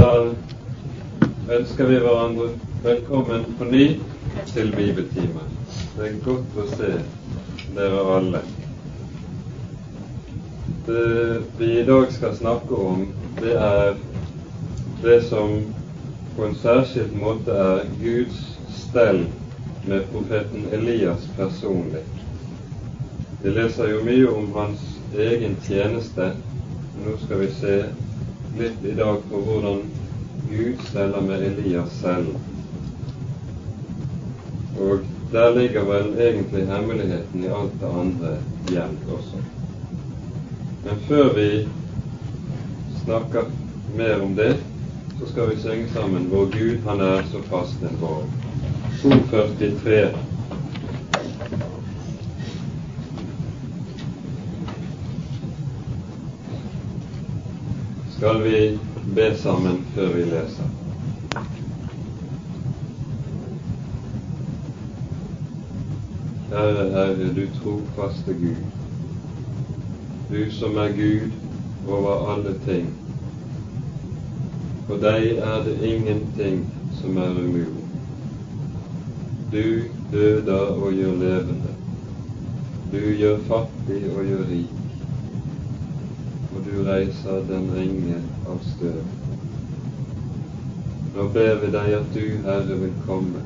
Da ønsker vi hverandre velkommen på ny til bibeltime. Det er godt å se dere alle. Det vi i dag skal snakke om, det er det som på en særskilt måte er Guds stell med profeten Elias personlig. Vi leser jo mye om hans egen tjeneste. Nå skal vi se litt i dag på hvordan Gud steller med Elias selv. Og der ligger vel egentlig hemmeligheten i alt det andre gjemt også. Men før vi snakker mer om det, så skal vi synge sammen 'Vår Gud, han er så fast en borg'. 243. Skal vi be sammen før vi leser? Kjære Herre, du trofaste Gud, du som er Gud over alle ting. For deg er det ingenting som er umulig. Du døder og gjør levende. Du gjør fattig og gjør rik. Og du reiser den ringe av støv. Nå ber vi deg at du, Herre, vil komme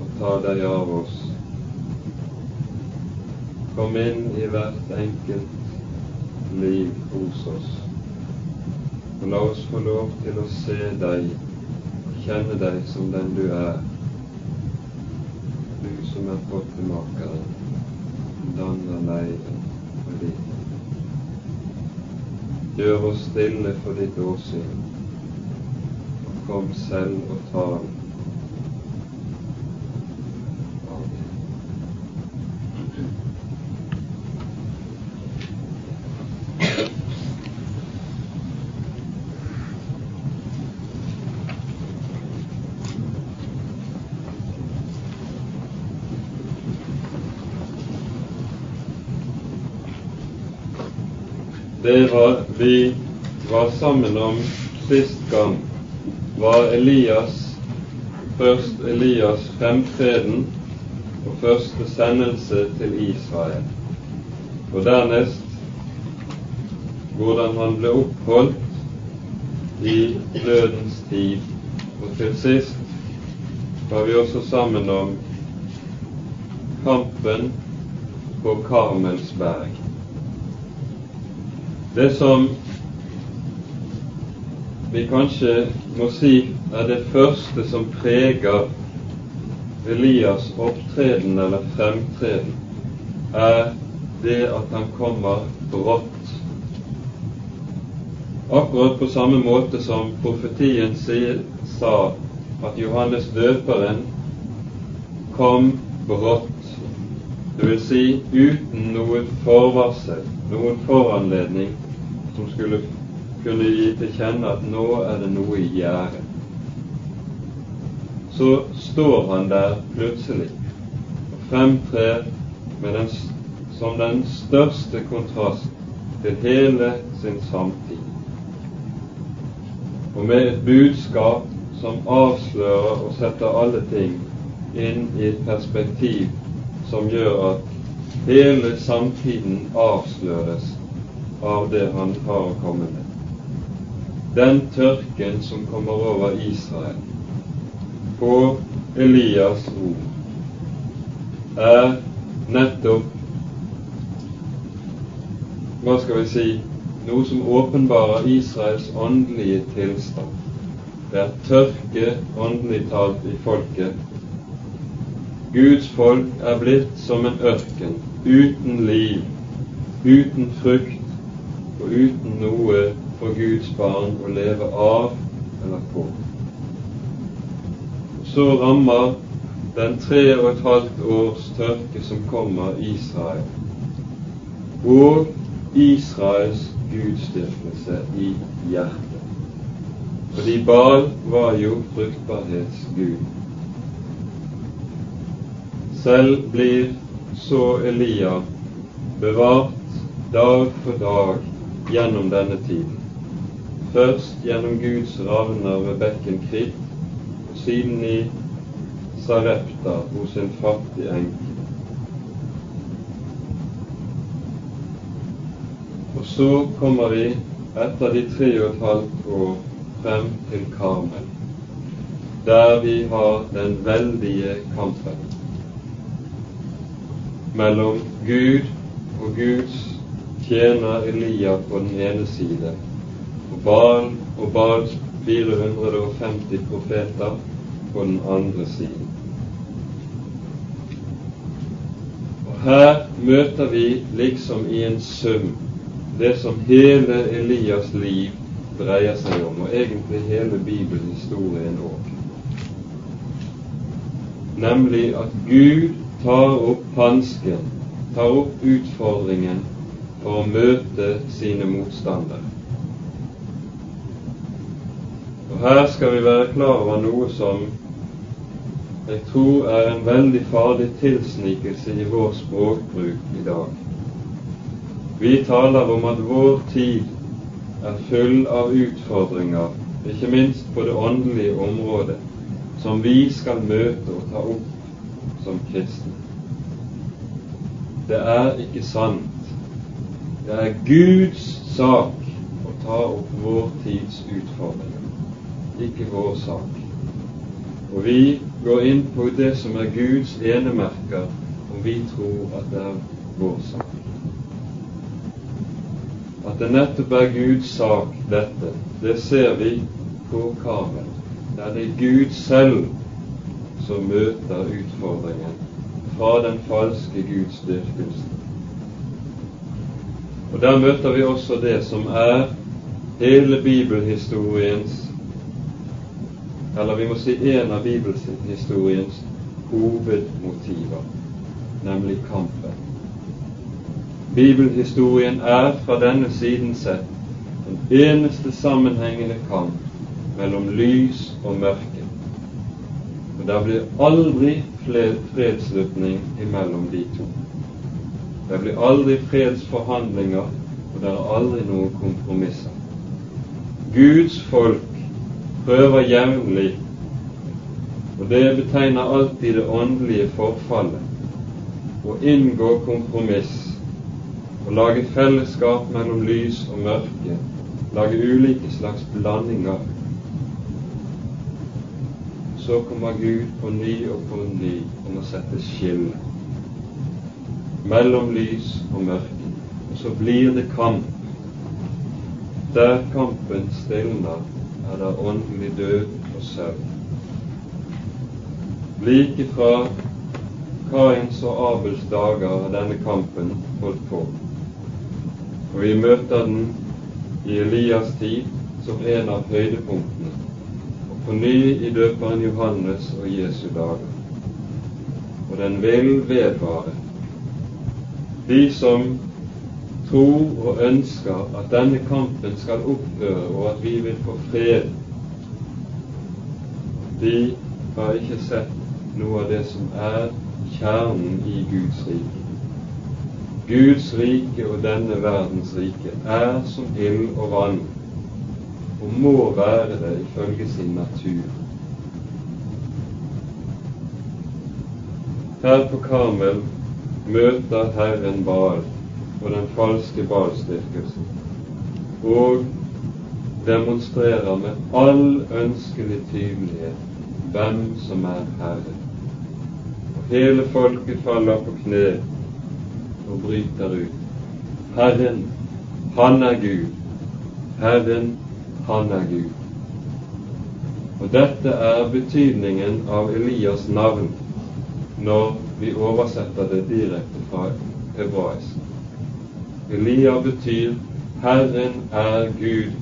og ta deg av oss. Kom inn i hvert enkelt liv hos oss. Og la oss få lov til å se deg og kjenne deg som den du er. Du som er pottemakeren, danner leiren for ditt. Gjør oss stille for ditt åsyn, kom selv og tal. Amen. Det var, vi var sammen om sist gang, var Elias først Elias fremtreden og første sendelse til Israel. Og dernest hvordan han ble oppholdt i dødens tid. Og til sist var vi også sammen om kampen på Karmelsberg. Det som vi kanskje må si er det første som preger Elias' opptreden eller fremtreden, er det at han kommer brått. Akkurat på samme måte som profetien sa at Johannes døperen kom brått, vil si uten noe forvarsel, noen foranledning som skulle kunne gi til kjenne at nå er det noe i gjære. Så står han der plutselig og fremtrer den, som den største kontrast til hele sin samtid. Og med et budskap som avslører og setter alle ting inn i et perspektiv som gjør at hele samtiden avsløres av det han har å komme med. Den tørken som kommer over Israel på Elias ord, er nettopp hva skal vi si noe som åpenbarer Israels åndelige tilstand. Det er tørke åndelig talt i folket. Guds folk er blitt som en ørken, uten liv, uten frukt og uten noe for Guds barn å leve av eller på. Så rammer den tre og et halvt års tørke som kommer Israel, og Israels gudsdyrkelse i hjertet. Fordi Baal var jo fruktbarhetsgud. Selv blir så Elia bevart dag for dag gjennom denne tiden. Først gjennom Guds ravner ved bekken Krit, og siden i Sarepta hos en fattig enke. Og så kommer vi etter de tre og et halvt år frem til Karmel, der vi har den veldige kampen mellom Gud og Guds tjener Elia på den ene side og Baal og Baals 450 profeter på den andre siden. Og Her møter vi liksom i en sum det som hele Elias liv dreier seg om, og egentlig hele bibelhistorien òg. Nemlig at Gud tar opp hansken, tar opp utfordringen for å møte sine motstandere. Og Her skal vi være klar over noe som jeg tror er en veldig farlig tilsnikelse i vår språkbruk i dag. Vi taler om at vår tid er full av utfordringer, ikke minst på det åndelige området, som vi skal møte og ta opp som kristne. Det er ikke sant. Det er Guds sak å ta opp vår tids utfordringer, ikke vår sak. Og vi går inn på det som er Guds enemerker, om vi tror at det er vår sak at det nettopp er Guds sak, dette, det ser vi på Karmel. Der det er Gud selv som møter utfordringen fra den falske Guds dyrkelse. Og Der møter vi også det som er hele bibelhistoriens Eller vi må si en av bibelhistoriens hovedmotiver, nemlig kampen. Bibelhistorien er fra denne siden sett den eneste sammenhengende kamp mellom lys og mørke. Og der blir aldri fredsslutning imellom de to. Det blir aldri fredsforhandlinger, og det er aldri noen kompromisser. Guds folk prøver jevnlig, og det betegner alltid det åndelige forfallet, å inngå kompromiss å lage fellesskap mellom lys og mørke, lage ulike slags blandinger. Så kommer Gud på ny og på ny om å sette skille mellom lys og mørke. Og så blir det kamp. Der kampen stilner, er ånden åndelig død og søvn. Like fra Kains og Abels dager har denne kampen holdt på. Og vi møter den i Elias tid som en av høydepunktene, og på ny i døperen Johannes og Jesu dager. Og den vil vedvare. De som tror og ønsker at denne kampen skal opphøre, og at vi vil få fred, de har ikke sett noe av det som er kjernen i Guds rike. Guds rike og denne verdens rike er som ild og vann, og må være det ifølge sin natur. Her på Karmel møter Herren Baal og den falske Balstyrkelsen, og demonstrerer med all ønskelig tydelighet hvem som er Herre. Og hele folket faller på kne og bryter ut. Herren, han er Gud. Herren, han er Gud. Og dette er betydningen av Elias navn når vi oversetter det direkte fra hebraisk. Elia betyr 'Herren er Gud'.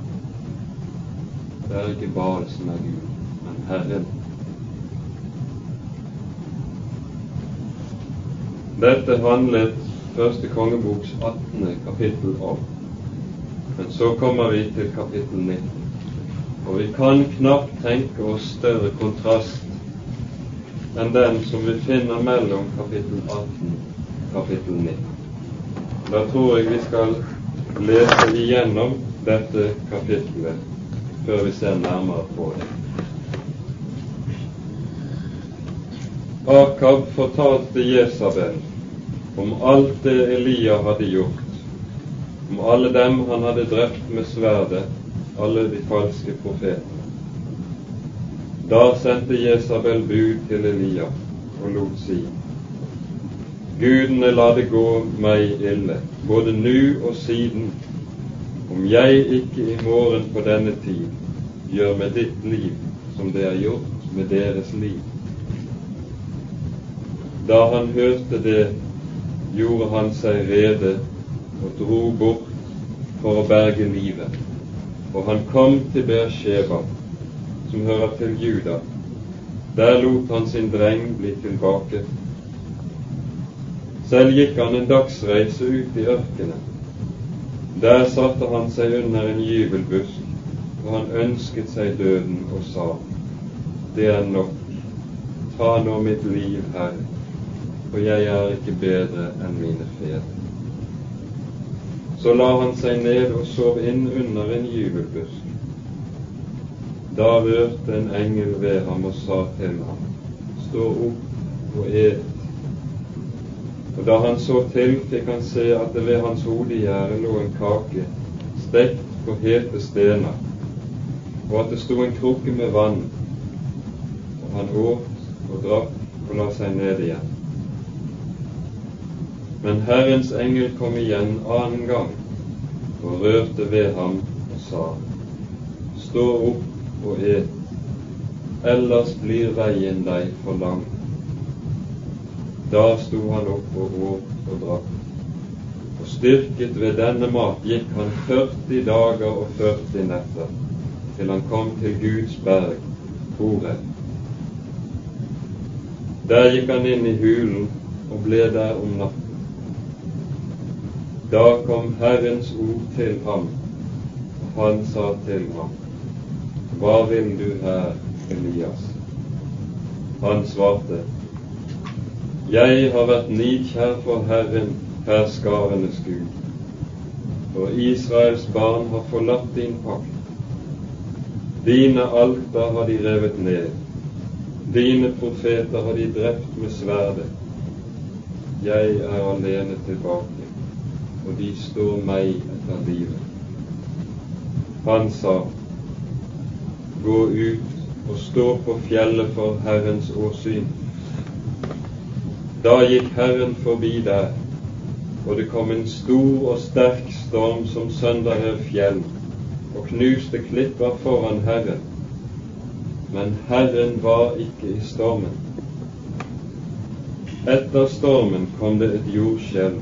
Det er ikke Baal som er Gud, men Herren. Dette handlet første kongeboks 18. kapittel om. Men så kommer vi til kapittel 19. Og vi kan knapt tenke oss større kontrast enn den som vi finner mellom kapittel 18 og kapittel 19. Da tror jeg vi skal lese igjennom dette kapitlet før vi ser nærmere på det. Akab fortalte Jesabel om alt det Elia hadde gjort, om alle dem han hadde drept med sverdet, alle de falske profetene. Da sendte Jesabel bud til Elia og lot si:" Gudene la det gå meg ille, både nu og siden, om jeg ikke i morgen på denne tid gjør med ditt liv som det er gjort med deres liv. Da han hørte det, gjorde han seg rede og dro bort for å berge livet. Og han kom til Beersheba, som hører til Juda. Der lot han sin dreng bli tilbake. Selv gikk han en dagsreise ut i ørkenen. Der satte han seg under en gyvelbusk, og han ønsket seg døden og sa:" Det er nok, ta nå mitt liv, Herre, for jeg er ikke bedre enn mine fedre. Så la han seg ned og sov inn under en gyvelbusk. Da rørte en engel ved ham og sa til ham, Stå opp og et. Og da han så til, fikk han se at det ved hans hodegjerde lå en kake, stekt på hete stener, og at det sto en krukke med vann. Og han åt og drakk og la seg ned igjen. Men Herrens engel kom igjen annen gang og rørte ved ham og sa:" Stå opp og et, ellers blir veien deg for lang. Da sto han opp og rov og drakk, og styrket ved denne mat gikk han 40 dager og 40 netter, til han kom til Guds berg, Horeb. Der gikk han inn i hulen og ble der om natten. Da kom Herrens ord til ham, og han sa til ham, Hva vil du her, Elias? Han svarte, Jeg har vært nidkjær for Herren, herskarenes Gud. For Israels barn har forlatt din pakt. Dine alter har de revet ned. Dine profeter har de drept med sverdet. Jeg er alene tilbake og de står meg etter livet. Han sa, Gå ut og stå på fjellet for Herrens åsyn. Da gikk Herren forbi der, og det kom en stor og sterk storm som sønderhev fjell og knuste klipper foran Herren. Men Herren var ikke i stormen. Etter stormen kom det et jordskjelv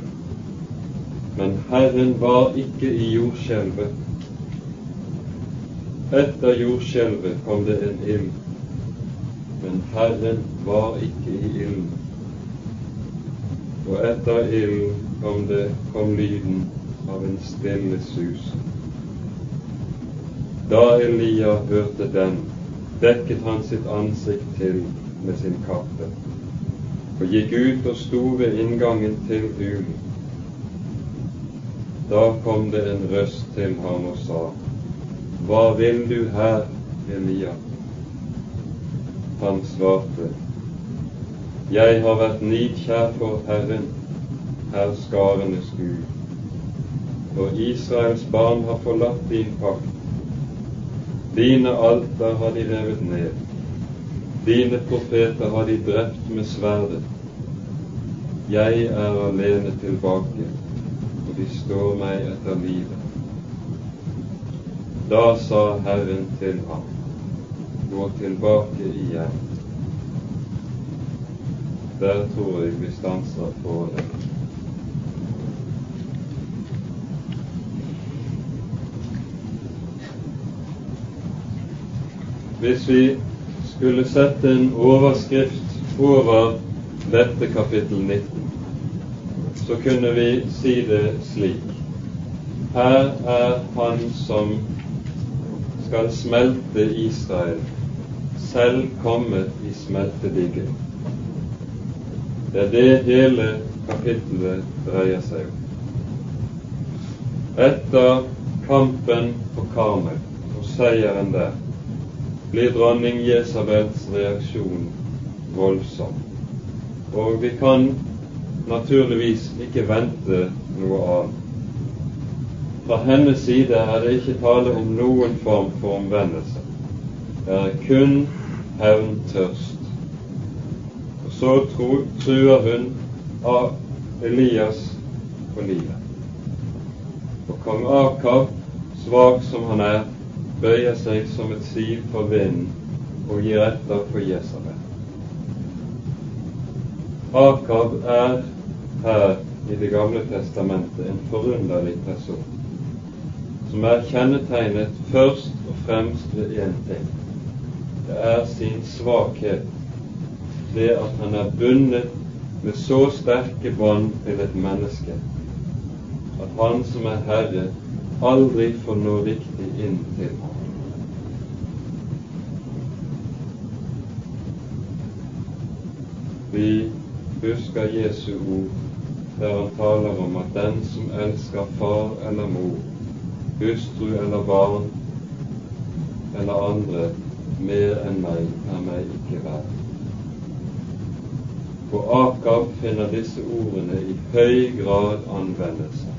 men Herren var ikke i jordskjelvet. Etter jordskjelvet kom det en ild, men Herren var ikke i ilden. Og etter ilden kom, det, kom lyden av en stille sus. Da Elia hørte den, dekket han sitt ansikt til med sin kappe og gikk ut og sto ved inngangen til hulen. Da kom det en røst til ham og sa, Hva vil du her, Elia? Han svarte, Jeg har vært nidkjær for Herren, herskarenes Gud. For Israels barn har forlatt din pakt. Dine alter har de revet ned. Dine profeter har de drept med sverdet. Jeg er alene tilbake og de står meg etter livet. Da sa Herren til ham, gå tilbake igjen. Der tror jeg vi stanser på det. Hvis vi skulle sette en overskrift over dette kapittel 19, så kunne vi si det slik Her er Han som skal smelte Israel, selv kommet i smeltedigel. Det er det hele kapittelet dreier seg om. Etter kampen på Karmel og seieren der, blir dronning Jesabels reaksjon voldsom. Og vi kan naturligvis ikke vente noe annet. Fra hennes side er det ikke tale om noen form for omvendelse. Det er kun hevntørst. Så truer hun av Elias på livet. Og kong Akab, svak som han er, bøyer seg som et siv for vinden og gir etter for Jesabel. Akab er her i Det gamle testamentet en forunderlig person som er kjennetegnet først og fremst ved én ting. Det er sin svakhet, det at han er bundet med så sterke bånd til et menneske at han som er herre, aldri får nå riktig inn til ham. Vi husker Jesu ord der han taler om at den som elsker far eller mor, hustru eller barn eller andre mer enn meg er meg ikke verd. Og Akab finner disse ordene i høy grad anvendelse.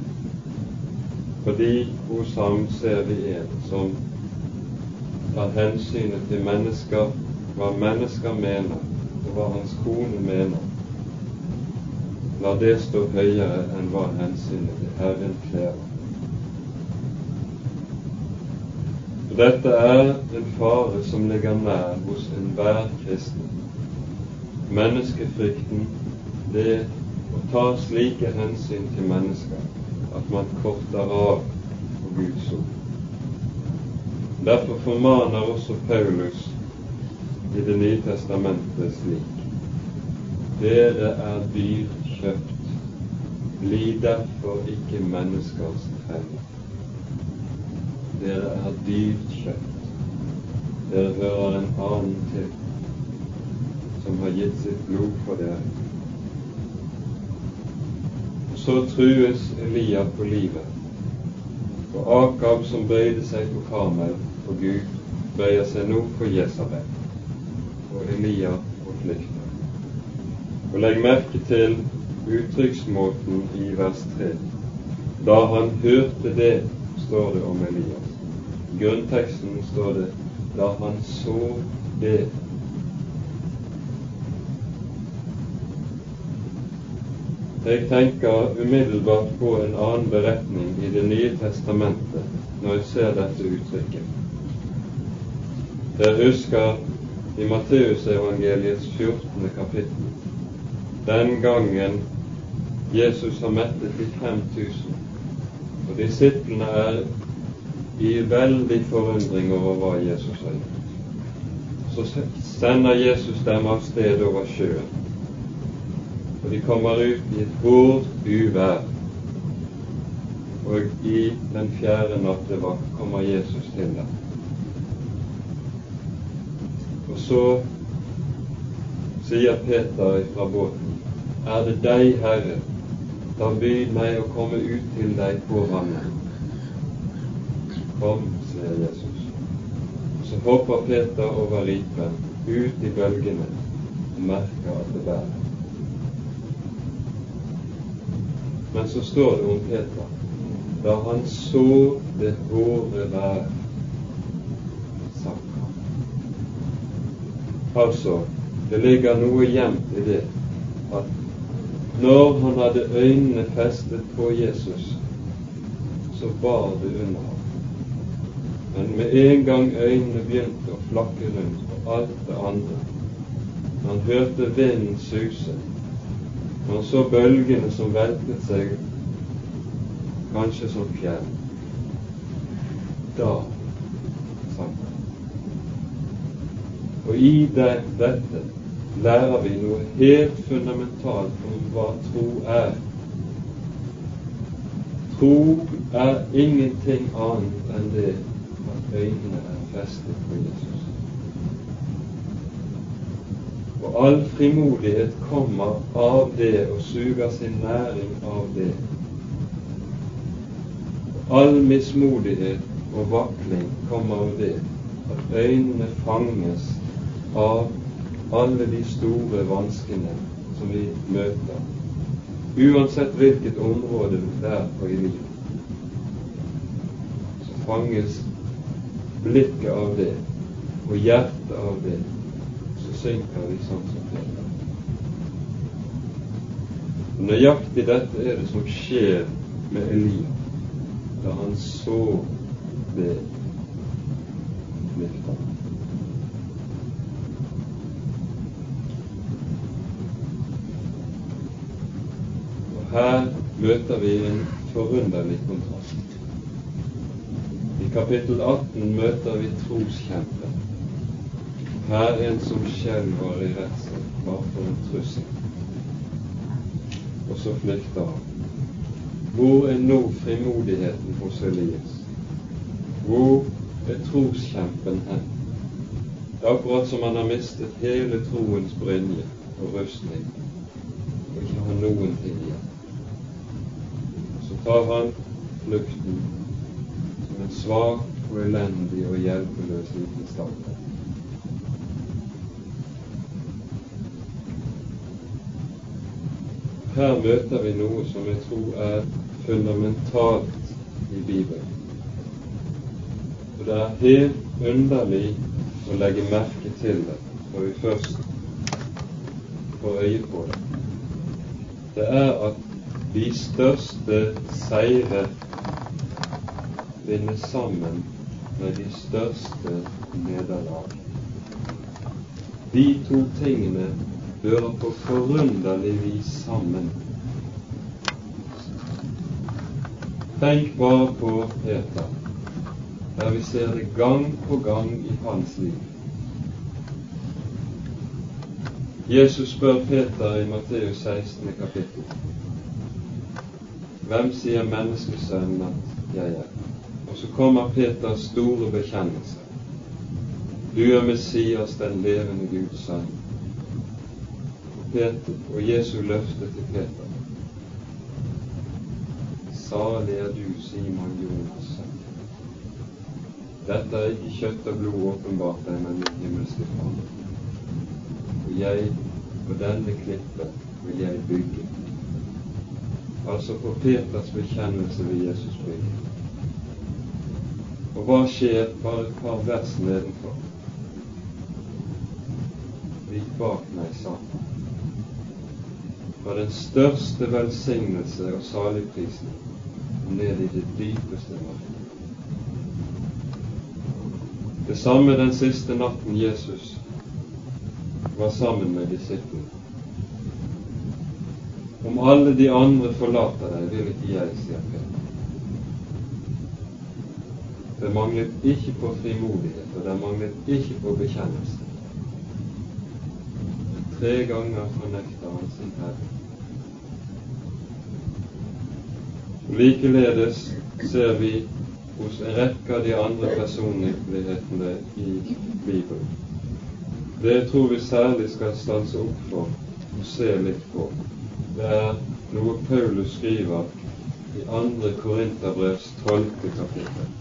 Fordi hos ham ser vi en som tar hensynet til mennesker, hva mennesker mener, og hva hans kone mener. La det stå høyere enn hva hensynet til Herren krever. Dette er en fare som ligger nær hos enhver kristen. Menneskefrykten, det å ta slike hensyn til mennesker at man korter av på Guds ord. Derfor formaner også Paulus i Det nye testamentet slik Dere er dyrt kjøpt, bli derfor ikke menneskers treller. Dere er dyrt kjøpt. Dere hører en annen til, som har gitt sitt blod for dere. Og så trues Elia på livet. Og Akab, som bøyde seg på Karmel for Gud, bøyer seg nå for Jesabel. Og Elia og flykter. Og legg merke til uttrykksmåten i vers 3. Da han hørte det, står det om Elias grunnteksten står det da han så det. Jeg tenker umiddelbart på en annen beretning i Det nye testamentet når jeg ser dette uttrykket. Dere husker i Matteusevangeliets 14. kapittel den gangen Jesus har mettet de 5000, og disiplene er i veldig forundring over hva Jesus har gjort. Så sender Jesus dem av sted over sjøen. Og de kommer ut i et hårdt uvær. Og i den fjerde nattevakt kommer Jesus til dem. Og så sier Peter fra båten, Er det deg, Herre, da byd meg å komme ut til deg på vannet. Kom, sier Jesus. Så hopper Peter over ripen, ut i bølgene, og merker at det bærer. Men så står det om Peter da han så det hårde vær, sank han. Altså, det ligger noe gjemt i det at når han hadde øynene festet på Jesus, så bar det under ham. Men med en gang øynene begynte å flakke rundt på alt det andre, han hørte vinden suse, han så bølgene som veltet seg, kanskje som fjell, da sank han. Og i det, dette lærer vi noe helt fundamentalt om hva tro er. Tro er ingenting annet enn det at øynene er festet på Jesus. Og all frimodighet kommer av det og suger sin næring av det. Og all mismodighet og vakling kommer av det at øynene fanges av alle de store vanskene som vi møter, uansett hvilket område det er på i livet. Så fanges blikket av det og hjertet av det, så de sånn som Peter. Nøyaktig dette er det som skjer med Elia da han så det lykta. Her møter vi en forunderlig kontrast. I kapittel 18 møter vi troskjempen. Her er en som skjelver i redsel bare for en trussel. Og så flykter han. Hvor er nå frimodigheten hos Elias? Hvor er troskjempen hen? Det er akkurat som han har mistet hele troens brynje og rustning og ikke har noen ting igjen Så tar han flukten som en svak og elendig og hjelpeløs liten stakkar. Her møter vi noe som jeg tror er fundamentalt i Bibelen. Og det er helt underlig å legge merke til det når vi først får øye på det. Det er at de største seire vinner sammen med de største nederlag. De to tingene hører på forunderlig vis sammen. Tenk bare på Peter, der vi ser det gang på gang i hans liv. Jesus spør Peter i Matteus 16. kapittel hvem sier menneskesønnen at jeg er? Og så kommer Peters store bekjennelse. Du er Messias, den levende Guds sønn. Peter, og Jesu løfte til Peter. Salig er du, Simon Jonas. Dette er ikke kjøtt og blod åpenbart deg, men min himmelske Far. Og jeg, på denne klippet, vil jeg bygge altså på Peters bekjennelse ved Jesus bygge. Og hva skjer bare et par vers nedenfor? Vik bak meg, Satan. Fra den største velsignelse og saligprisning ned i det dypeste mørke. Det samme den siste natten Jesus var sammen med disiplene. Om alle de andre forlater deg, vil ikke jeg, sier Peter. Det manglet ikke på frimodighet, og det manglet ikke på bekjennelse. Tre ganger fornekter han sin Herre. Likeledes ser vi hos en rekke av de andre personlighetene i Bibelen. Det tror vi særlig skal stanse opp for og se litt på. Det er noe Paulus skriver i andre Korinterbrevs tolvte kapittel.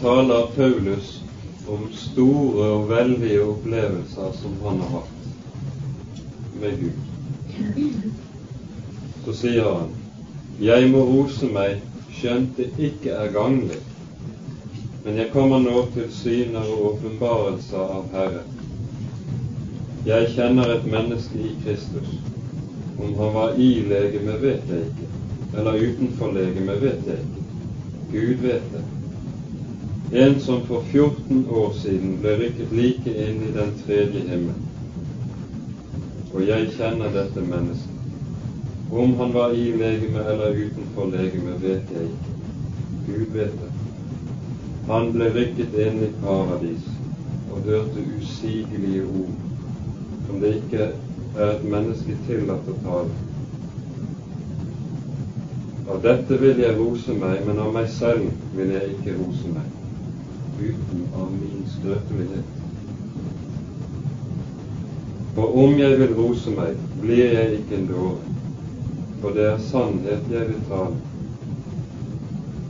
Taler Paulus om store og veldige opplevelser som han har hatt med Gud. Så sier han jeg må rose meg, skjønt det ikke er ganglig, men jeg kommer nå til syner og åpenbarelser av Herre. Jeg kjenner et menneske i Kristus. Om han var i legeme, vet jeg ikke, eller utenfor legeme, vet jeg ikke. Gud vet det. En som for 14 år siden ble rykket like inn i den tredje himmel. Og jeg kjenner dette mennesket. Om han var i legeme eller utenfor legeme, vet jeg ikke. Gud vet det. Han ble rykket inn i paradis og hørte usigelige ord som det ikke er et menneske tillatt å tale. Av dette vil jeg rose meg, men av meg selv vil jeg ikke rose meg, uten av min skrøpelighet. For om jeg vil rose meg, blir jeg ikke en dåre, for det er sannhet jeg vil tale.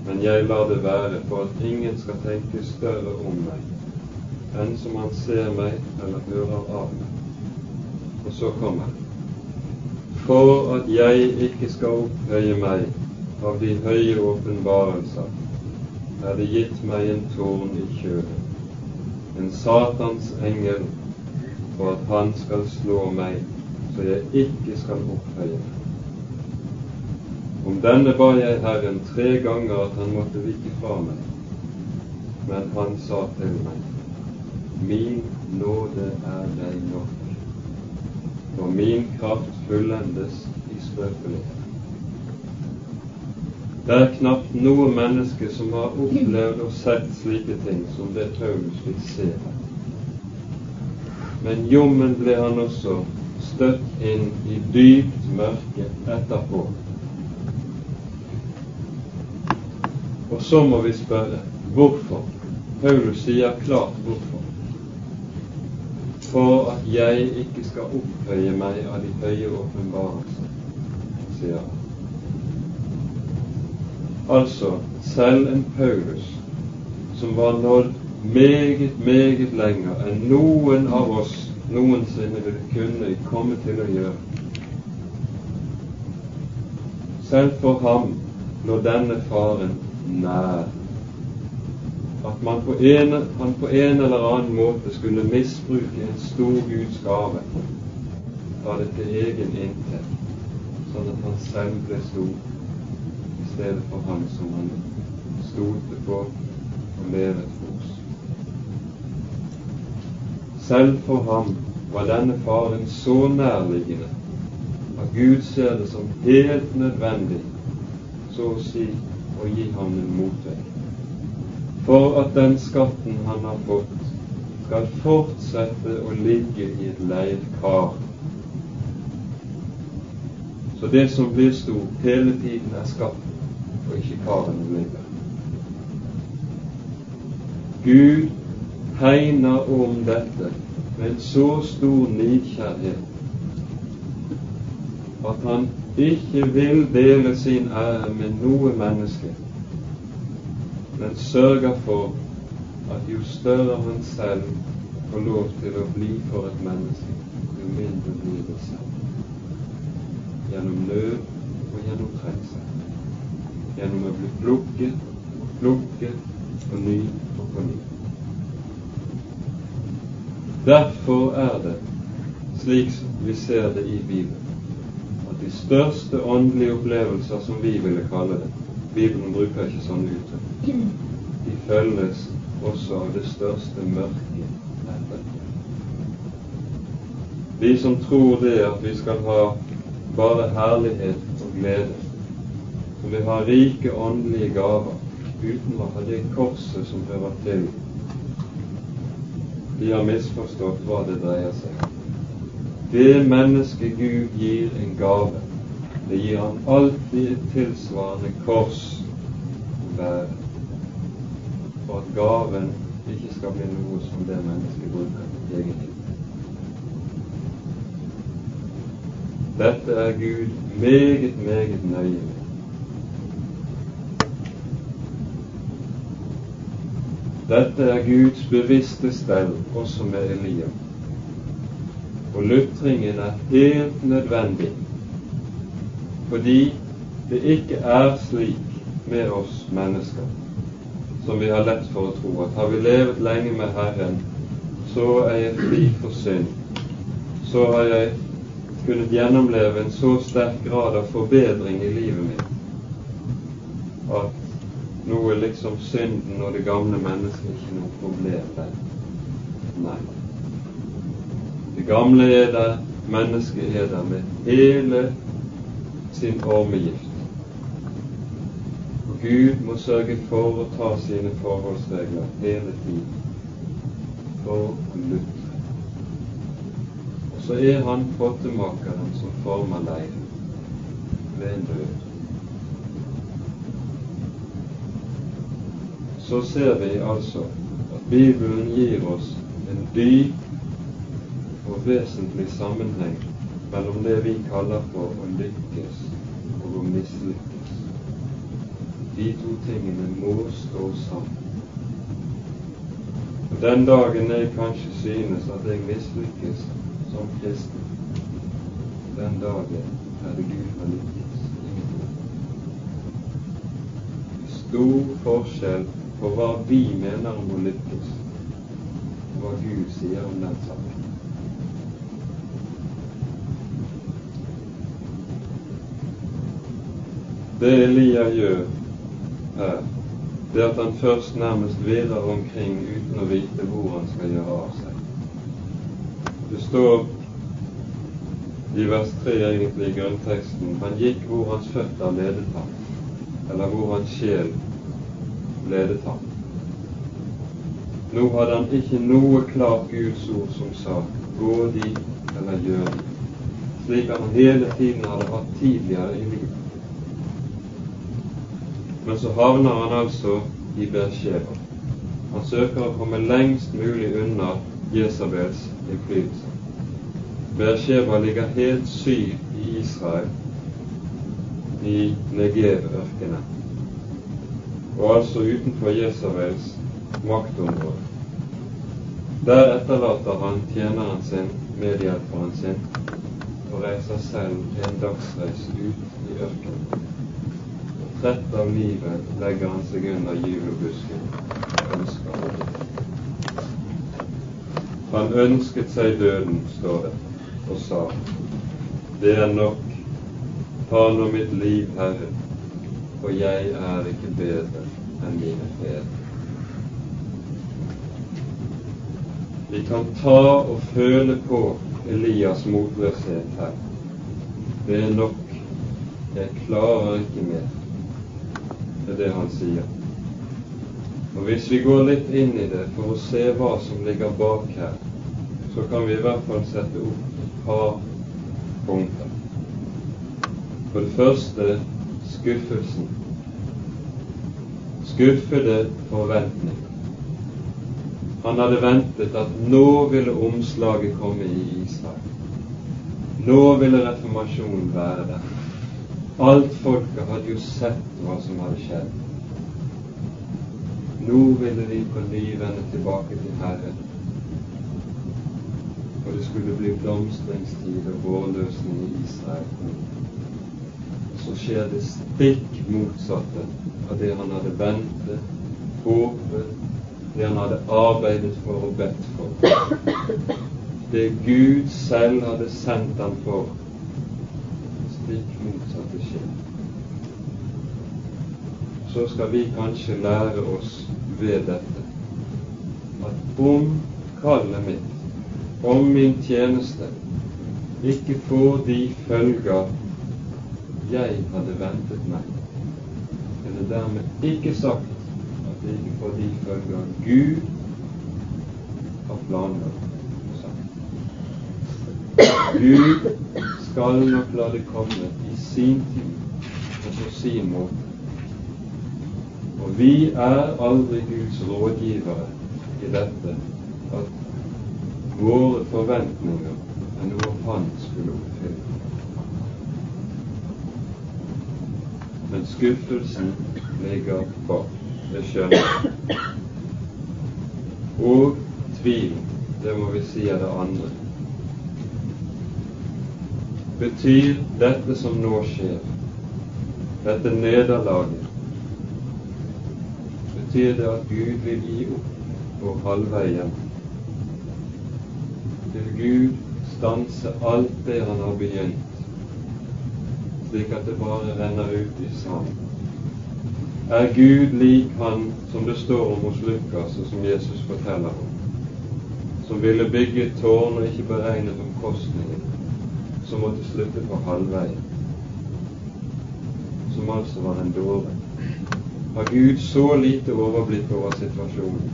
Men jeg lar det være for at ingen skal tenke større om meg enn som han ser meg eller hører av meg. Og så kommer For at jeg ikke skal opphøye meg av de høye åpenbarelser, er det gitt meg en tårn i kjølen, en Satans engel, for at han skal slå meg, så jeg ikke skal opphøye meg. Om denne ba jeg Herren tre ganger at han måtte vike fra meg, men han sa til meg, Min nåde er deg nok for min kraft fullendes i skrøpelighet. Det er knapt noe menneske som har opplevd og sett slike ting som det Paulus fikk se. Men jommen ble han også støtt inn i dypt mørke etterpå. Og så må vi spørre hvorfor. Paulus sier klart hvorfor for at jeg ikke skal opphøye meg av de høye åpenbarelser, sier han. Altså, selv en Paulus som var nådd meget, meget lenger enn noen av oss noensinne ville kunne komme til å gjøre. Selv for ham lå denne faren nær at man på en, han på en eller annen måte skulle misbruke en stor Guds gave, ta det til egen inntekt, sånn at han selv ble stor stedet for han som han stolte på og levet for oss. Selv for ham var denne faren så nærliggende at Gud ser det som helt nødvendig, så å si, å gi ham en motvei for at den skatten han har fått, skal fortsette å ligge i et leirkar. Så det som blir stort, hele tiden er skatten, og ikke karene ligger. Gud hegner om dette med en så stor nidkjærhet at han ikke vil dele sin ære med noe menneske men sørger for at jo større han selv får lov til å bli for et menneske, jo mindre blir det selv. Gjennom nød og gjennom trengsel. Gjennom å bli plukket og plukket på ny og på ny. Derfor er det, slik vi ser det i Bibelen, at de største åndelige opplevelser, som vi ville kalle det, Bibelen bruker ikke sånne uttrykk. De følges også av det største mørket etter. Vi som tror det at vi skal ha bare herlighet og glede, som vil ha rike åndelige gaver uten å ha det korset som hører til, de har misforstått hva det dreier seg om. Det mennesket Gud gir en gave, det gir han alltid et tilsvarende kors være, for at gaven ikke skal bli noe som det mennesket bruker egentlig. Dette er Gud meget, meget nøye med. Dette er Guds bevisste stell også med Elia. Og lutringen er helt nødvendig fordi det ikke er slik med oss mennesker som vi har lett for å tro, at har vi levet lenge med Herren, så er jeg fri for synd. Så har jeg kunnet gjennomleve en så sterk grad av forbedring i livet mitt at noe liksom synden og det gamle mennesket ikke er noe problem der. Nei. Det gamle er der, mennesket er der med hele sin ormegift. Gud må sørge for å ta sine forholdsregler hele tiden for Luther. Og så er han pottemakeren som former leiren ved en død. Så ser vi altså at Bibelen gir oss en dyp og vesentlig sammenheng mellom det vi kaller for å lykkes og å mislykkes. De to tingene må stå sammen. Og Den dagen jeg kanskje synes at jeg mislykkes som kristen, den dagen er det Gud har lykkes. Stor forskjell på hva vi mener om lykkes, og hva Gud sier om den saken. Det Elia gjør her, det at han først nærmest virrer omkring uten å vite hvor han skal gjøre av seg. Det står i vers 3 egentlig i grunnteksten han gikk hvor hans føtter ledet ham, eller hvor hans sjel ledet ham. Nå hadde han ikke noe klart Guds ord som sa 'gå dit' eller 'gjør dit', slik han hele tiden hadde hatt tidligere i livet. Men så havner han altså i Bersheba. Han søker å komme lengst mulig unna Jesabels innflytelse. Bersheba ligger helt syd i Israel, i Negev-ørkenen, og altså utenfor Jesabels maktområde. Der etterlater han tjeneren sin, medhjelperen sin, og reiser selv en dagsreis ut i ørkenen. Trett av livet legger han seg under gyvlobusken og ønsker å dø. Han ønsket seg døden, står det, og sa, det er nok, ta nå mitt liv, Herre, for jeg er ikke bedre enn mine fedre. Vi kan ta og føle på Elias' motløshet her. Det er nok, jeg klarer ikke mer Det er det han sier. Og Hvis vi går litt inn i det for å se hva som ligger bak her, så kan vi i hvert fall sette opp et par punkter. For det første skuffelsen. Skuffede forventninger. Han hadde ventet at nå ville omslaget komme i Israel. Nå ville reformasjonen være der. Alt folket hadde jo sett hva som hadde skjedd. Nå ville de på ny vende tilbake til Herren. Og det skulle bli blomstringstid og vårløsning i Israel. Så skjer det stikk motsatte av det han hadde ventet, håpet, det han hadde arbeidet for og bedt for. Det Gud selv hadde sendt ham for, stikk motsatte skjer. Så skal vi kanskje lære oss ved dette at om kallet mitt, om min tjeneste, ikke får de følger jeg hadde ventet meg, er det dermed ikke sagt at det ikke får de følger Gud har planlagt. Gud skal nok la det komme i sin tid og på sin måte. Og vi er aldri Guds rådgivere i dette at våre forventninger er noe Han skulle oppfylle. Men skuffelsen ligger bak, det skjønner. Og tvil, det må vi si er det andre betyr dette som nå skjer, dette nederlaget, betyr det at Gud vil gi opp på halvveien? Vil Gud stanse alt det han har begynt, slik at det bare renner ut i sand? Er Gud lik han som det står om hos Lukas, og som Jesus forteller om, som ville bygge tårn og ikke beregnet omkostningen? som måtte slutte på halvveien, som altså var en dåre. har Gud så lite overblikk over situasjonen.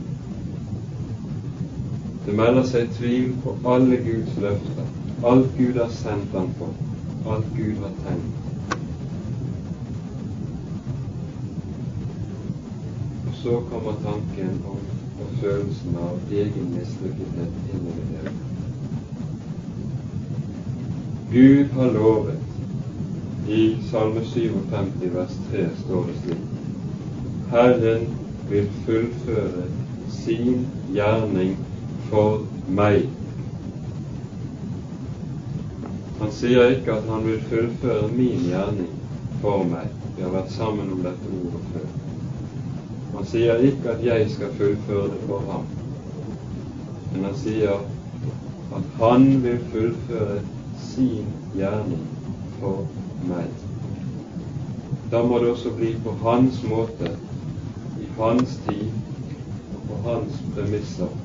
Det melder seg tvil på alle Guds løfter, alt Gud har sendt ham på, alt Gud har tenkt. Så kommer tanken om og følelsen av egen mislykkethet inn i det hele. Gud har lovet. I Salme 57 vers 3 står det slik Herren vil fullføre sin gjerning for meg. Han sier ikke at han vil fullføre min gjerning for meg. Vi har vært sammen om dette ordet før. Han sier ikke at jeg skal fullføre det for ham, men han sier at han vil fullføre sin gjerning for meg. Da må det også bli på hans måte, i hans tid og på hans premisser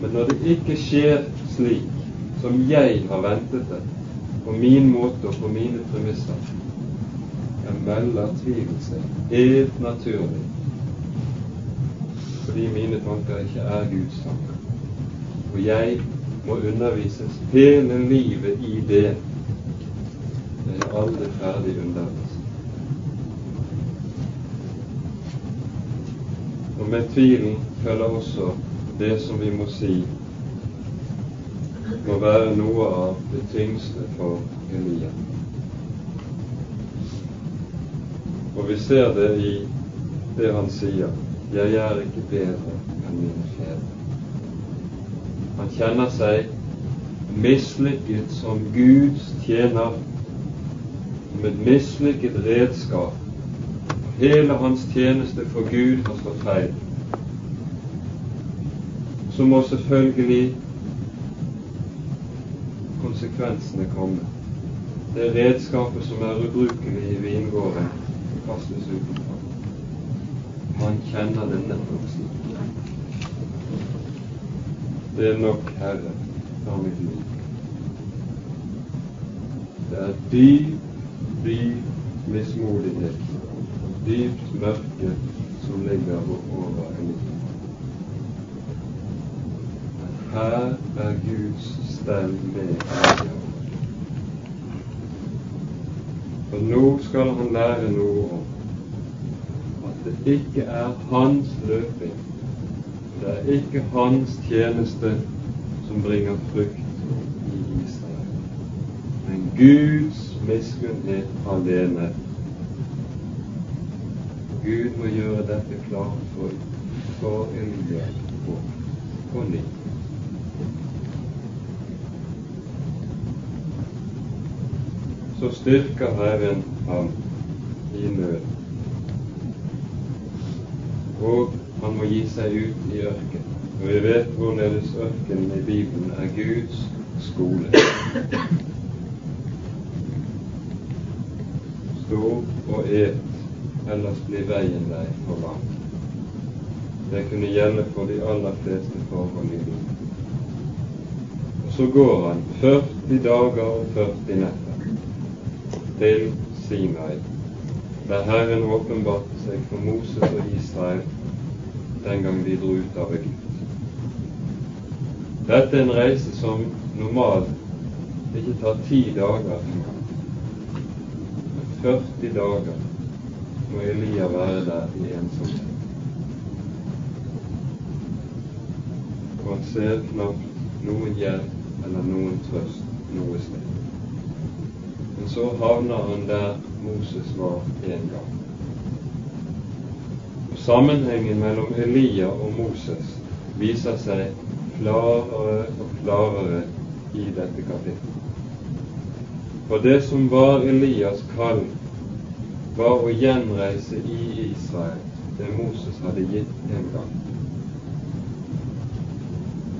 Men når det ikke skjer slik som jeg har ventet det, på min måte og på mine premisser, tvilen seg helt naturlig, fordi mine tanker ikke er Guds tanker. Og jeg må undervises hele livet i det. Det er aldri ferdig undervist. Og med tvilen følger også det som vi må si må være noe av det tyngste for Elia. Og vi ser det i det han sier 'Jeg er ikke bedre enn mine fedre'. Han kjenner seg mislykket som Guds tjener, med et mislykket redskap. Hele hans tjeneste for Gud har stått feil så må selvfølgelig konsekvensene komme. Det redskapet som er ubrukelig i vingården, kastes utenfor. Han kjenner det nettopp slik. Det er nok, Herre, av mitt liv. Det er dyp, dyp mismodighet, dypt mørke som ligger over en Men Her er Guds stemme med For nå skal han lære noe om at det ikke er hans løping, det er ikke hans tjeneste som bringer frukt i Israel, men Guds miskunnhet alene. Gud må gjøre dette klart for, for Elia på, på så styrker Herren ham i nød. Og han må gi seg ut i ørkenen. Og vi vet hvorledes ørkenen i Bibelen er Guds skole. Stå og et, ellers blir veien deg for lang. Det kunne gjelde for de aller fleste forhold i livet. Og så går han 40 dager og 40 netter til Sinai, der Herren åpenbarte seg for Moses og Israel den gang de dro ut av Egypt. Dette er en reise som normalt ikke tar ti dager engang. 40 dager må Elia være der i ensomhet. Og han ser knapt noen hjelp eller noen trøst noe sted. Men så havner han der Moses var en gang. Og Sammenhengen mellom Elia og Moses viser seg klarere og klarere i dette kapittelet. For det som var Elias' kall, var å gjenreise i Israel det Moses hadde gitt en gang.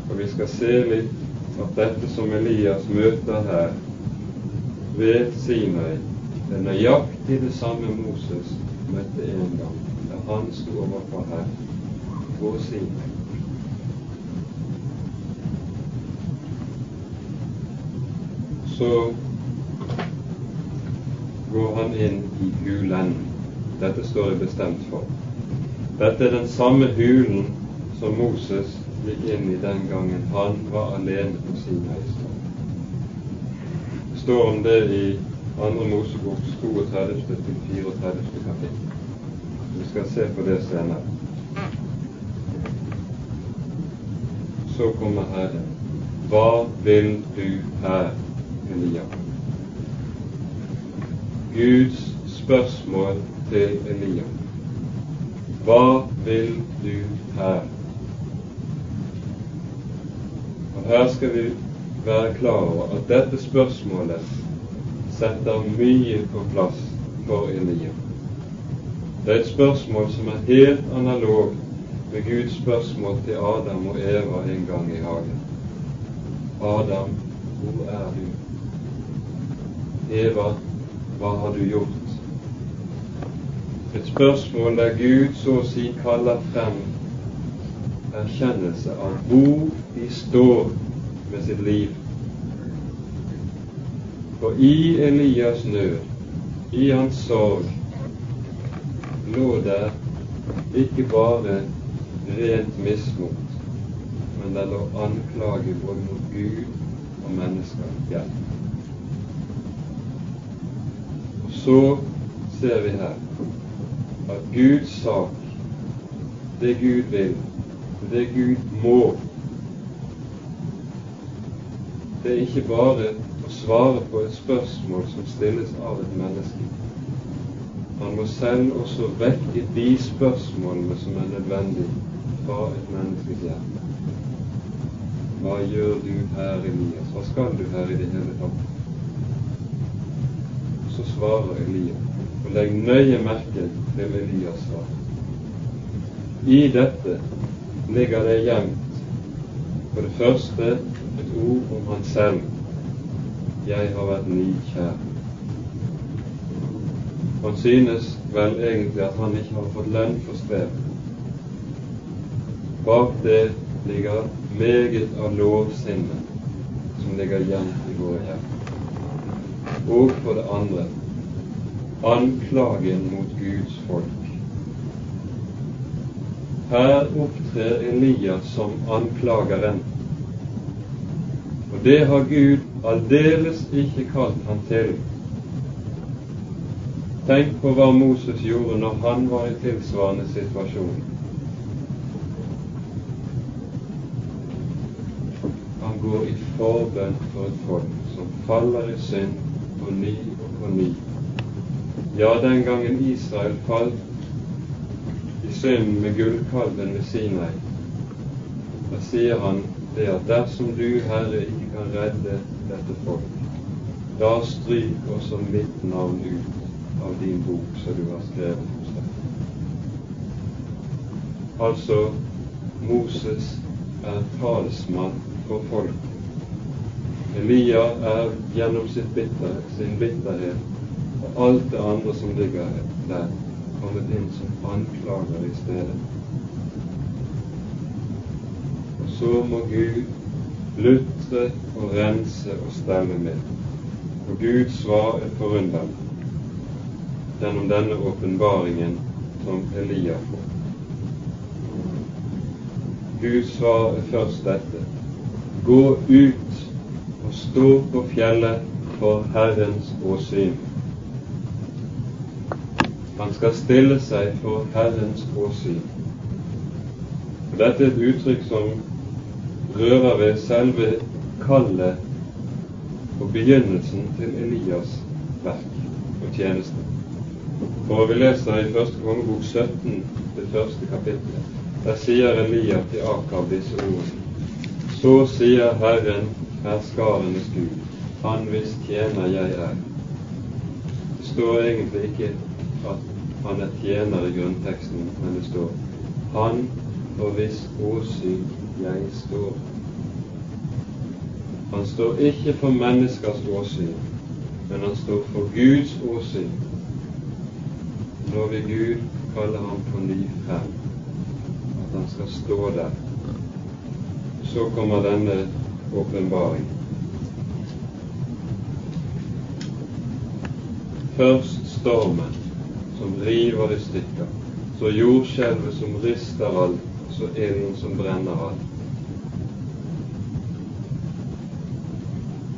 Og vi skal se litt at dette som Elias møter her, ved Sinai. Det er nøyaktig det samme Moses møtte en gang da han sto overfor her på Sinai. Så går han inn i hulen. Dette står i bestemt form. Dette er den samme hulen som Moses gikk inn i den gangen han var alene på Sinai-strand. Står om det i 2. Moseboks 32. til 34. kapittel. Vi skal se på det senere. Så kommer Herren. Hva vil du her, Elia? Guds spørsmål til Elia. Hva vil du her? Og Her skal vi være klar over at dette spørsmålet setter mye på plass for Elia. Det er et spørsmål som er helt analog med Guds spørsmål til Adam og Eva en gang i hagen. Adam, hvor er du? Eva, hva har du gjort? Et spørsmål der Gud så å si kaller frem erkjennelse av hvor de står med sitt liv. For i Elias nød, i hans sorg, lå der ikke bare rent mismot, men det lå anklage både mot Gud og mennesker Ja. Og så ser vi her at Guds sak, det Gud vil, det Gud må. Det er ikke bare å svare på et spørsmål som stilles av et menneske. Han må selv også vekke de spørsmålene som er nødvendige fra et menneskes hjerte. Hva gjør du her, Elias? Hva skal du her i det hele tatt? Så svarer Elias, og legg nøye merke til Elias svar. I dette ligger det gjemt for det første ord om han selv. Jeg har vært nykjær. Han synes vel egentlig at han ikke har fått lønn for strev. Bak det ligger meget av lovsinne som ligger gjemt i våre hjerter. Og for det andre anklagen mot Guds folk. Her opptrer Elias som anklageren. Det har Gud aldeles ikke kalt han til. Tenk på hva Moses gjorde når han var i tilsvarende situasjon. Han går i forbønn for et folk som faller i synd på ny og på ny. Ja, den gangen Israel falt synd med gullkalven ved Sinai, da sier han det at dersom du, Herre, ikke kan redde dette folk, da stryk også mitt navn ut av din bok som du har skrevet hos deg. Altså, Moses er talsmann for folk. Elia er gjennom bitter, sin bitterhet og alt det andre som ligger der, kommet inn som anklager i stedet. Og så må Gud lutre og rense og stemme med. Og Guds svar er forunderlig gjennom denne åpenbaringen som Elia får. Guds svar er først dette. Gå ut og stå på fjellet for Herrens åsyn. Han skal stille seg for Herrens åsyn. Dette er et uttrykk som rører ved selve kallet og begynnelsen til Elias' verk og tjeneste. For vi leser i første kongebok 17, det første kapittelet. Der sier Elias til Akab disse ordene. Så sier Herren, herskarenes Gud, Han hvis tjener jeg er. Det står egentlig ikke at han er tjener i grunnteksten, men det står Han for hvis åsyn jeg står. Han står ikke for menneskers åsyn, men han står for Guds åsyn. Når vil Gud kalle ham på ny frem, at han skal stå der. Så kommer denne åpenbaring. Først stormen som river i stykker, så jordskjelvet som rister alt, så ilden som brenner alt.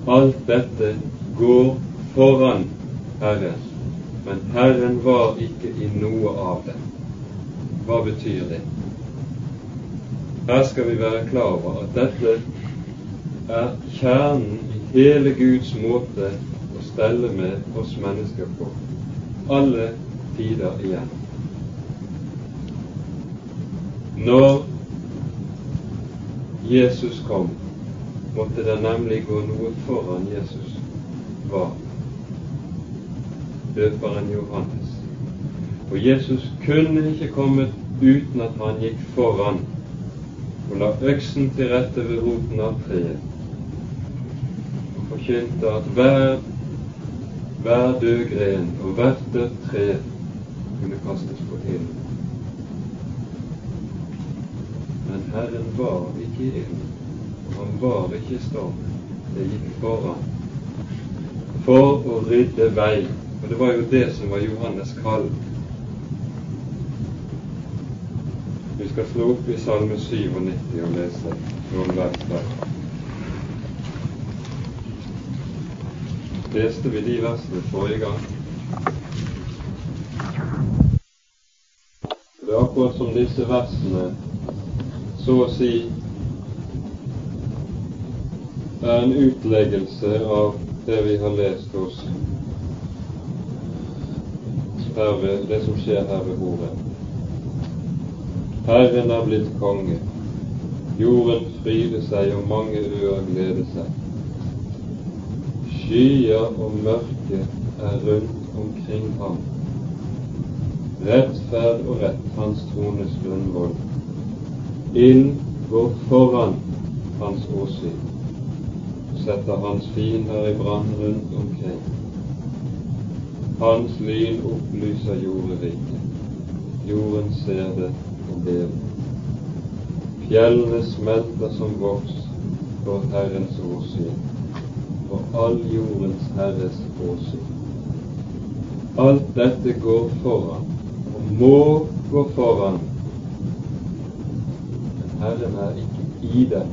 Alt dette går foran Herren, men Herren var ikke i noe av det. Hva betyr det? Her skal vi være klar over at dette er kjernen i hele Guds måte å stelle med oss mennesker på, alle tider igjen. Når Jesus kom, måtte det nemlig gå noe foran Jesus. var Døperen Johannes. Og Jesus kunne ikke kommet uten at han gikk foran og la øksen til rette ved roten av treet og forkynte at hver, hver død gren og hvert dødt tre kunne kastes på ilden. Men Herren var ikke ilden, og han var ikke stormen. Det gikk foran for å rydde vei. Og det var jo det som var Johannes' kall Vi skal slå opp i Salme 97 og lese noen vers der. Leste vi de versene forrige gang? Det er akkurat som disse versene så å si er en utleggelse av det vi har lest hos ved, det som skjer her ved bordet. Herren er blitt konge. Jorden fryder seg, og mange øer gleder seg. Skyer og mørke er rundt omkring ham. Rettferd og rett hans trones grunnvoll. Ild går foran hans åsyn, setter hans fiender i brann rundt omkring. Hans lyn opplyser jorderiket. Jorden ser det del. Fjellene smelter som voks for Herrens åsyn, for all jordens Herres åsyn. Alt dette går foran, og må gå foran. Herren er ikke i den.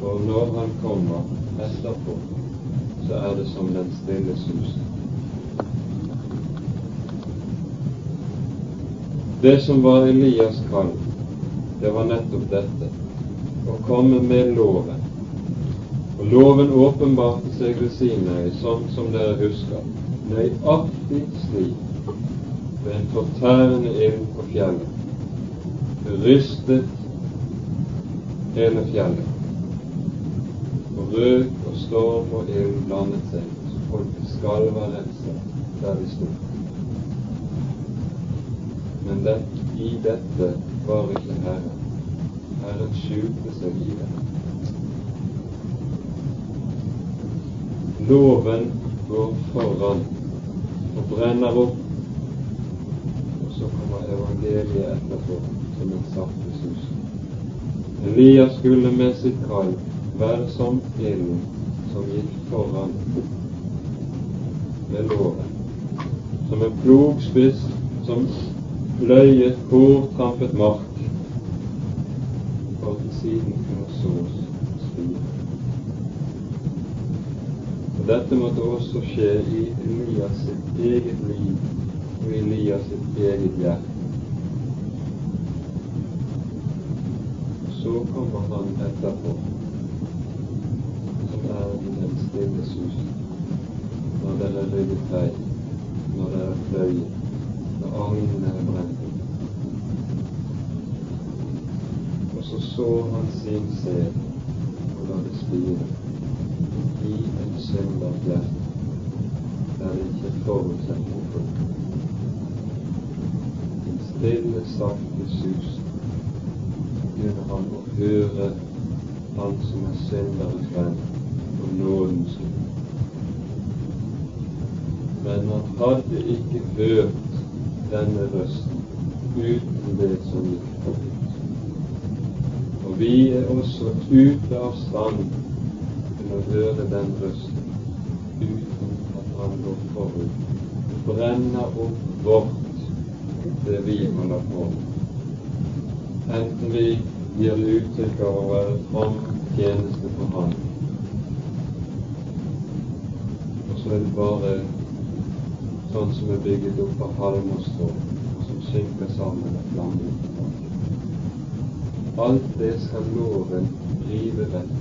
For når Han kommer etterpå, så er det som den stille susen. Det som var Elias' kall, det var nettopp dette å komme med loven. Og loven åpenbarte seg ved Sinai, sånn som dere husker, nøyaktig slik ved en fortærende ild på fjellet. Rystet hele fjellet. Og røk og storm og ild blandet seg, så folk være redsel der de sto. Men det, i dette var ikke Herren. Herren skjulte seg i det. Loven går foran og brenner opp, og så kommer evangeliet etterpå som en saftig sus. Elias skulle med sitt kall være som ilden som gikk foran med låven, som en plogspiss som pløyet hårtrampet mark, for at siden kunne sås spire. Og dette måtte også skje i Elias sitt eget liv og i Elias sitt eget hjerte. Og så kommer han etterpå, som er i den stille sus, når dere ryddet vei, når dere pløyet, når agnene er brent. Og så så han sin sæd og la det spire. I en synders hjerte, der det ikke er noe. En stille, sakte sus høre han som er synderes venn og nådens. Men han hadde ikke hørt denne røsten uten det som gikk forut. Og vi er også ute av stand til å høre den røsten uten at han går forut. Brenner opp vårt, det vi holder på med. Enten vi gir det uttrykk å være tjeneste for Han, og så er det bare sånn som er bygget opp av halm og strå, og som synker sammen med flammen. Alt det skal loven rive vekk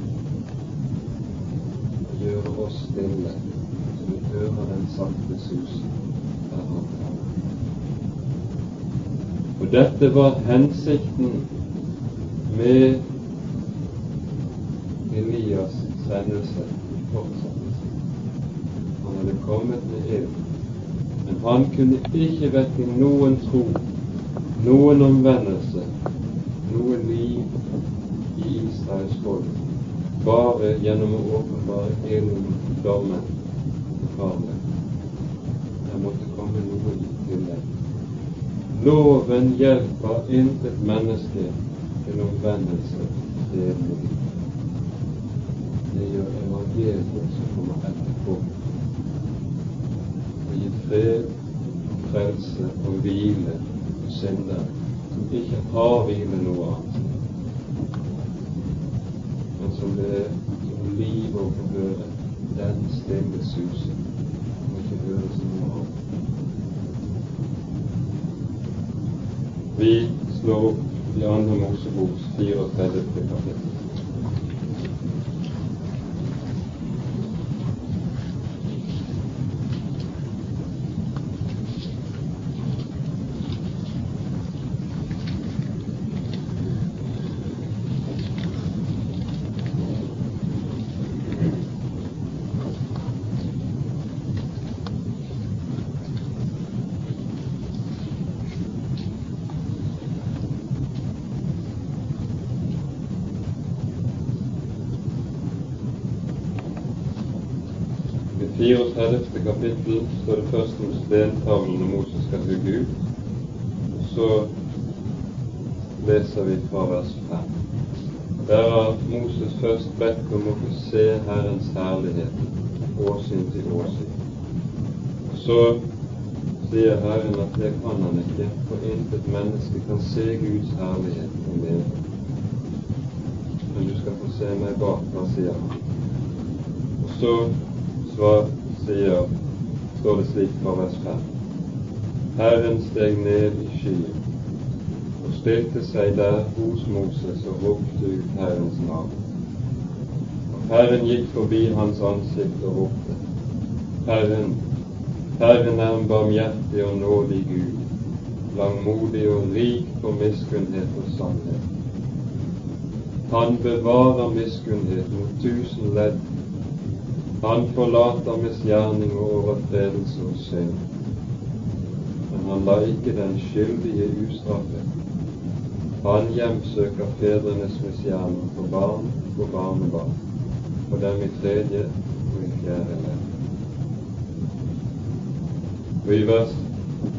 gjøre oss stille, så vi hører den sakte susen der han kommer. Og dette var hensikten med Elias' sendelse i fortsettelsen. Han hadde kommet med ild, men han kunne ikke vekke noen tro, noen omvendelse, noe liv i Israels folk bare gjennom å åpenbare eiendommen dommen, farlig. Det måtte komme noe i tillegg. Loven hjelper intet menneske til Det er liv. Det gjør evangeliet som kommer etterpå. Å gi fred, frelse og hvile for synder som ikke har hvile noe annet men som det er som liv å få den stille susen, og ikke høres noe annet. Vi slår opp i Andre Moseboks 34. kapittel. I det 34. kapittel står det først om stentavlene Moses skal bygge ut. Så leser vi fra vers 5. Der har Moses først bedt om å få se Herrens herlighet åsyn til åsyn. Så sier Herren at det kan han ikke, for intet menneske kan se Guds herlighet og leve. Men du skal få se meg bakfra, sier han. Og så svar sier, står det slik fra vers 5. Herren steg ned i skyen og stilte seg der hos Moses og ropte ut Herrens navn. Og Herren gikk forbi hans ansikt og ropte. Herren, Herren er en barmhjertig og nådig Gud, langmodig og rik på miskunnhet og sannhet. Han bevarer miskunnhet mot tusen ledd han forlater misgjerning og overtredelse og synd, men han lar ikke den skyldige ustraffet. Han hjemsøker fedrenes misgjerning for barn og barnebarn, for dem i tredje og i fjerde ledd. Og i vers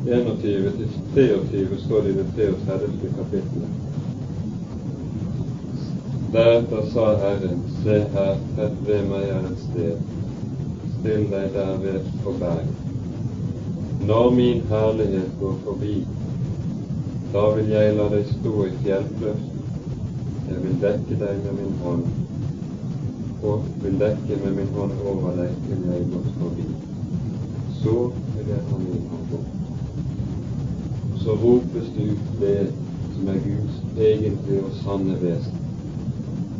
21-23 står det i det 33. kapittelet. Deretter sa Herren, se her, tett ved meg er et sted, still deg derved på berg. Når min herlighet går forbi, da vil jeg la deg stå i fjellkløften. Jeg vil dekke deg med min hånd, og vil dekke med min hånd over deg til jeg går forbi. Så vil jeg ta min hånd bort. Så ropes det ut det som er Guds egentlige og sanne vesen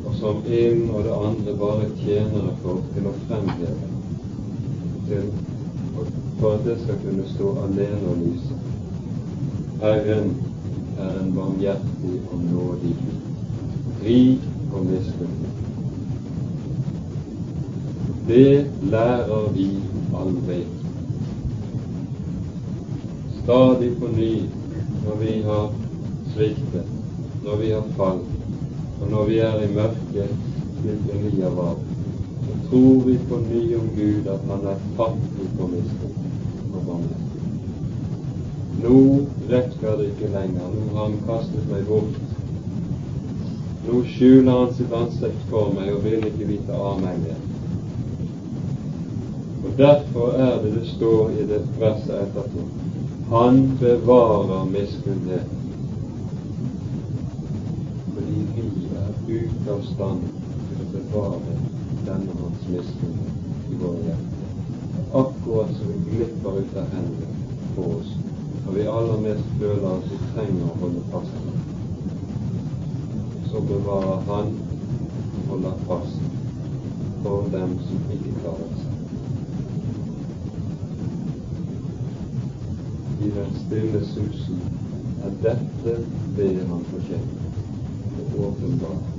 og som en og det andre bare tjenere for til å fremheve, til, for at det skal kunne stå alene og lyse. Herren er en barmhjertig og nådig rik og miskunnig. Det lærer vi aldri. Stadig på ny når vi har sviktet, når vi har falt, og når vi er i mørket, slik Elia var, tror vi på ny om Gud at Han er fattig på miskunn og barmhjertig. Nå rekker det ikke lenger. Nå har Han kastet meg bort. Nå skjuler Han sitt ansikt for meg og vil ikke vite av meg mer. Og Derfor er det det står i det verset etterpå Han bevarer miskunnheten. Fordi vi er ute av stand til å bevare denne hans misten i våre hjerter. Akkurat som vi glipper ut av hendene på oss når vi aller mest føler at vi trenger å holde fast på så bevarer Han og holder fast for dem som ikke klarer seg. I den stille susen er dette det han fortjener, og åpenbart.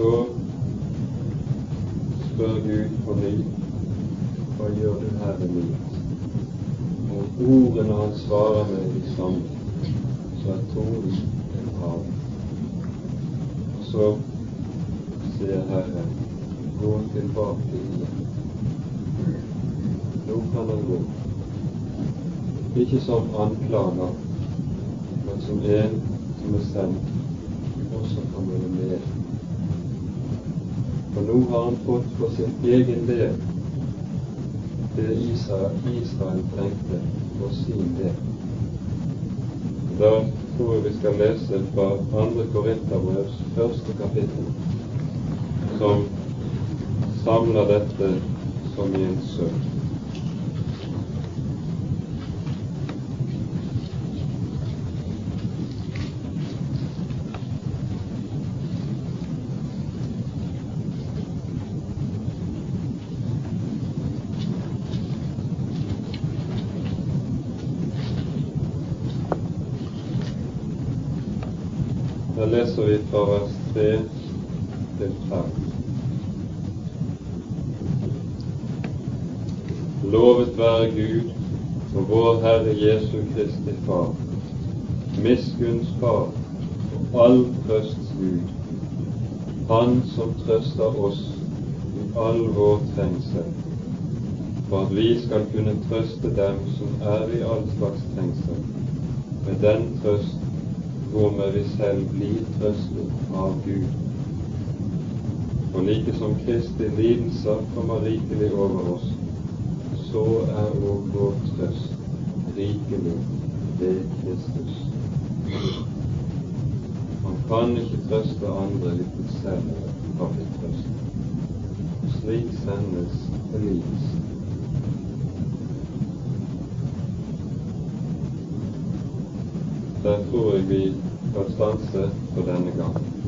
Så spør Gud på ny hva gjør du her i meg? Og ordene han svarer med de samme så er tonen en hav. Så sier Herren, gå tilbake igjen. Nå kan han gå. Ikke som anklager, men som en som er sendt, også kan være med. For nå har han fått for sin egen del det Israel, Israel trengte for sin del. Da tror jeg vi skal lese fra 2. Korinterbrevs første kapittel, som samler dette som i en søk. leser vi fra vers 3 til 5. Lovet være Gud og vår Herre Jesu Kristi Far, miskunns Far og all trøsts Gud, Han som trøster oss i all vår trengsel, for at vi skal kunne trøste dem som er i all slags trengsel, med den trøst hvormed vi selv blir trøstet av Gud. For like som Kristi lidelser kommer rikelig over oss, så er òg vår trøst rikelig ved Kristus. Man kan ikke trøste andre hvis man selv har blitt trøstet. Slik sendes Elias. Der tror jeg vi kan stanse for denne gang.